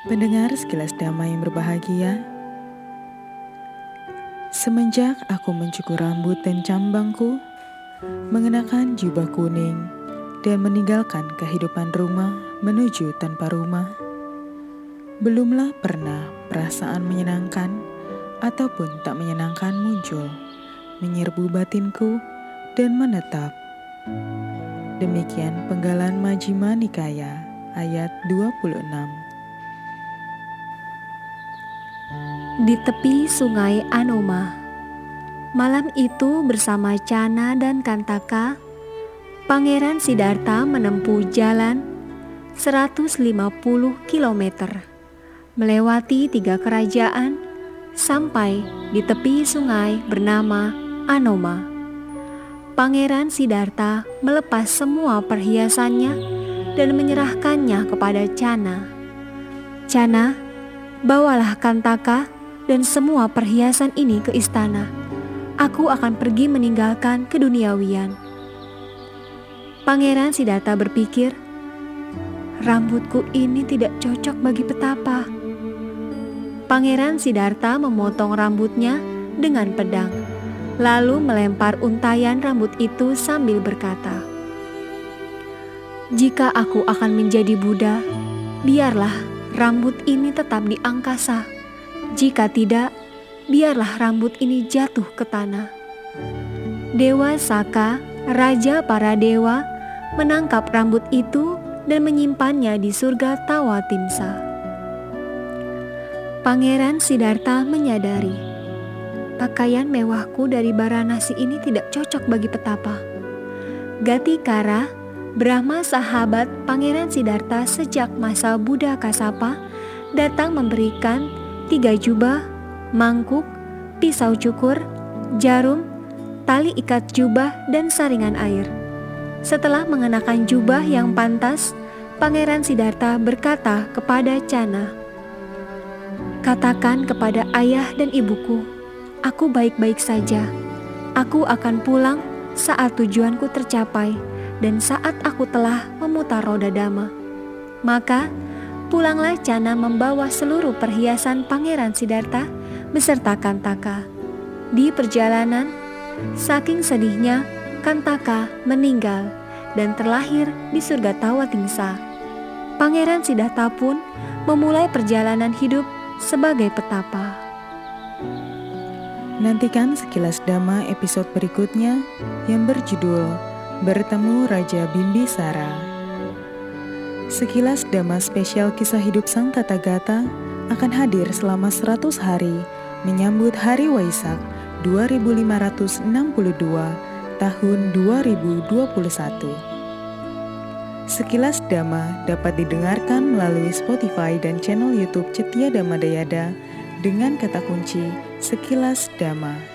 Pendengar sekilas damai yang berbahagia, semenjak aku mencukur rambut dan cambangku, mengenakan jubah kuning, dan meninggalkan kehidupan rumah menuju tanpa rumah, belumlah pernah perasaan menyenangkan ataupun tak menyenangkan muncul, menyerbu batinku dan menetap. Demikian penggalan Majima Nikaya ayat 26. Di tepi sungai Anoma Malam itu bersama Cana dan Kantaka Pangeran Siddhartha menempuh jalan 150 km melewati tiga kerajaan sampai di tepi sungai bernama Anoma. Pangeran Siddhartha melepas semua perhiasannya dan menyerahkannya kepada Cana. Cana, bawalah Kantaka dan semua perhiasan ini ke istana. Aku akan pergi meninggalkan keduniawian. Pangeran Siddhartha berpikir, rambutku ini tidak cocok bagi petapa. Pangeran Siddhartha memotong rambutnya dengan pedang, lalu melempar untayan rambut itu sambil berkata, "Jika aku akan menjadi Buddha, biarlah rambut ini tetap di angkasa. Jika tidak, biarlah rambut ini jatuh ke tanah." Dewa Saka, raja para dewa, menangkap rambut itu dan menyimpannya di surga Tawa Timsa. Pangeran Siddhartha menyadari pakaian mewahku dari Baranasi ini tidak cocok bagi petapa. Gatikara, Brahma sahabat Pangeran Siddhartha sejak masa Buddha Kasapa, datang memberikan tiga jubah, mangkuk, pisau cukur, jarum, tali ikat jubah, dan saringan air. Setelah mengenakan jubah yang pantas, Pangeran Siddhartha berkata kepada Cana, Katakan kepada ayah dan ibuku, aku baik-baik saja. Aku akan pulang saat tujuanku tercapai dan saat aku telah memutar roda dama. Maka pulanglah Cana membawa seluruh perhiasan Pangeran Siddhartha beserta Kantaka. Di perjalanan, saking sedihnya, Kantaka meninggal dan terlahir di surga Tawatingsa. Pangeran Siddhartha pun memulai perjalanan hidup sebagai petapa. Nantikan sekilas dama episode berikutnya yang berjudul Bertemu Raja Bimbisara. Sekilas dama spesial kisah hidup Sang Tata Gata akan hadir selama 100 hari menyambut Hari Waisak 2562 tahun 2021. Sekilas Dhamma dapat didengarkan melalui Spotify dan channel YouTube Cetia Dhamma Dayada dengan kata kunci Sekilas Dhamma.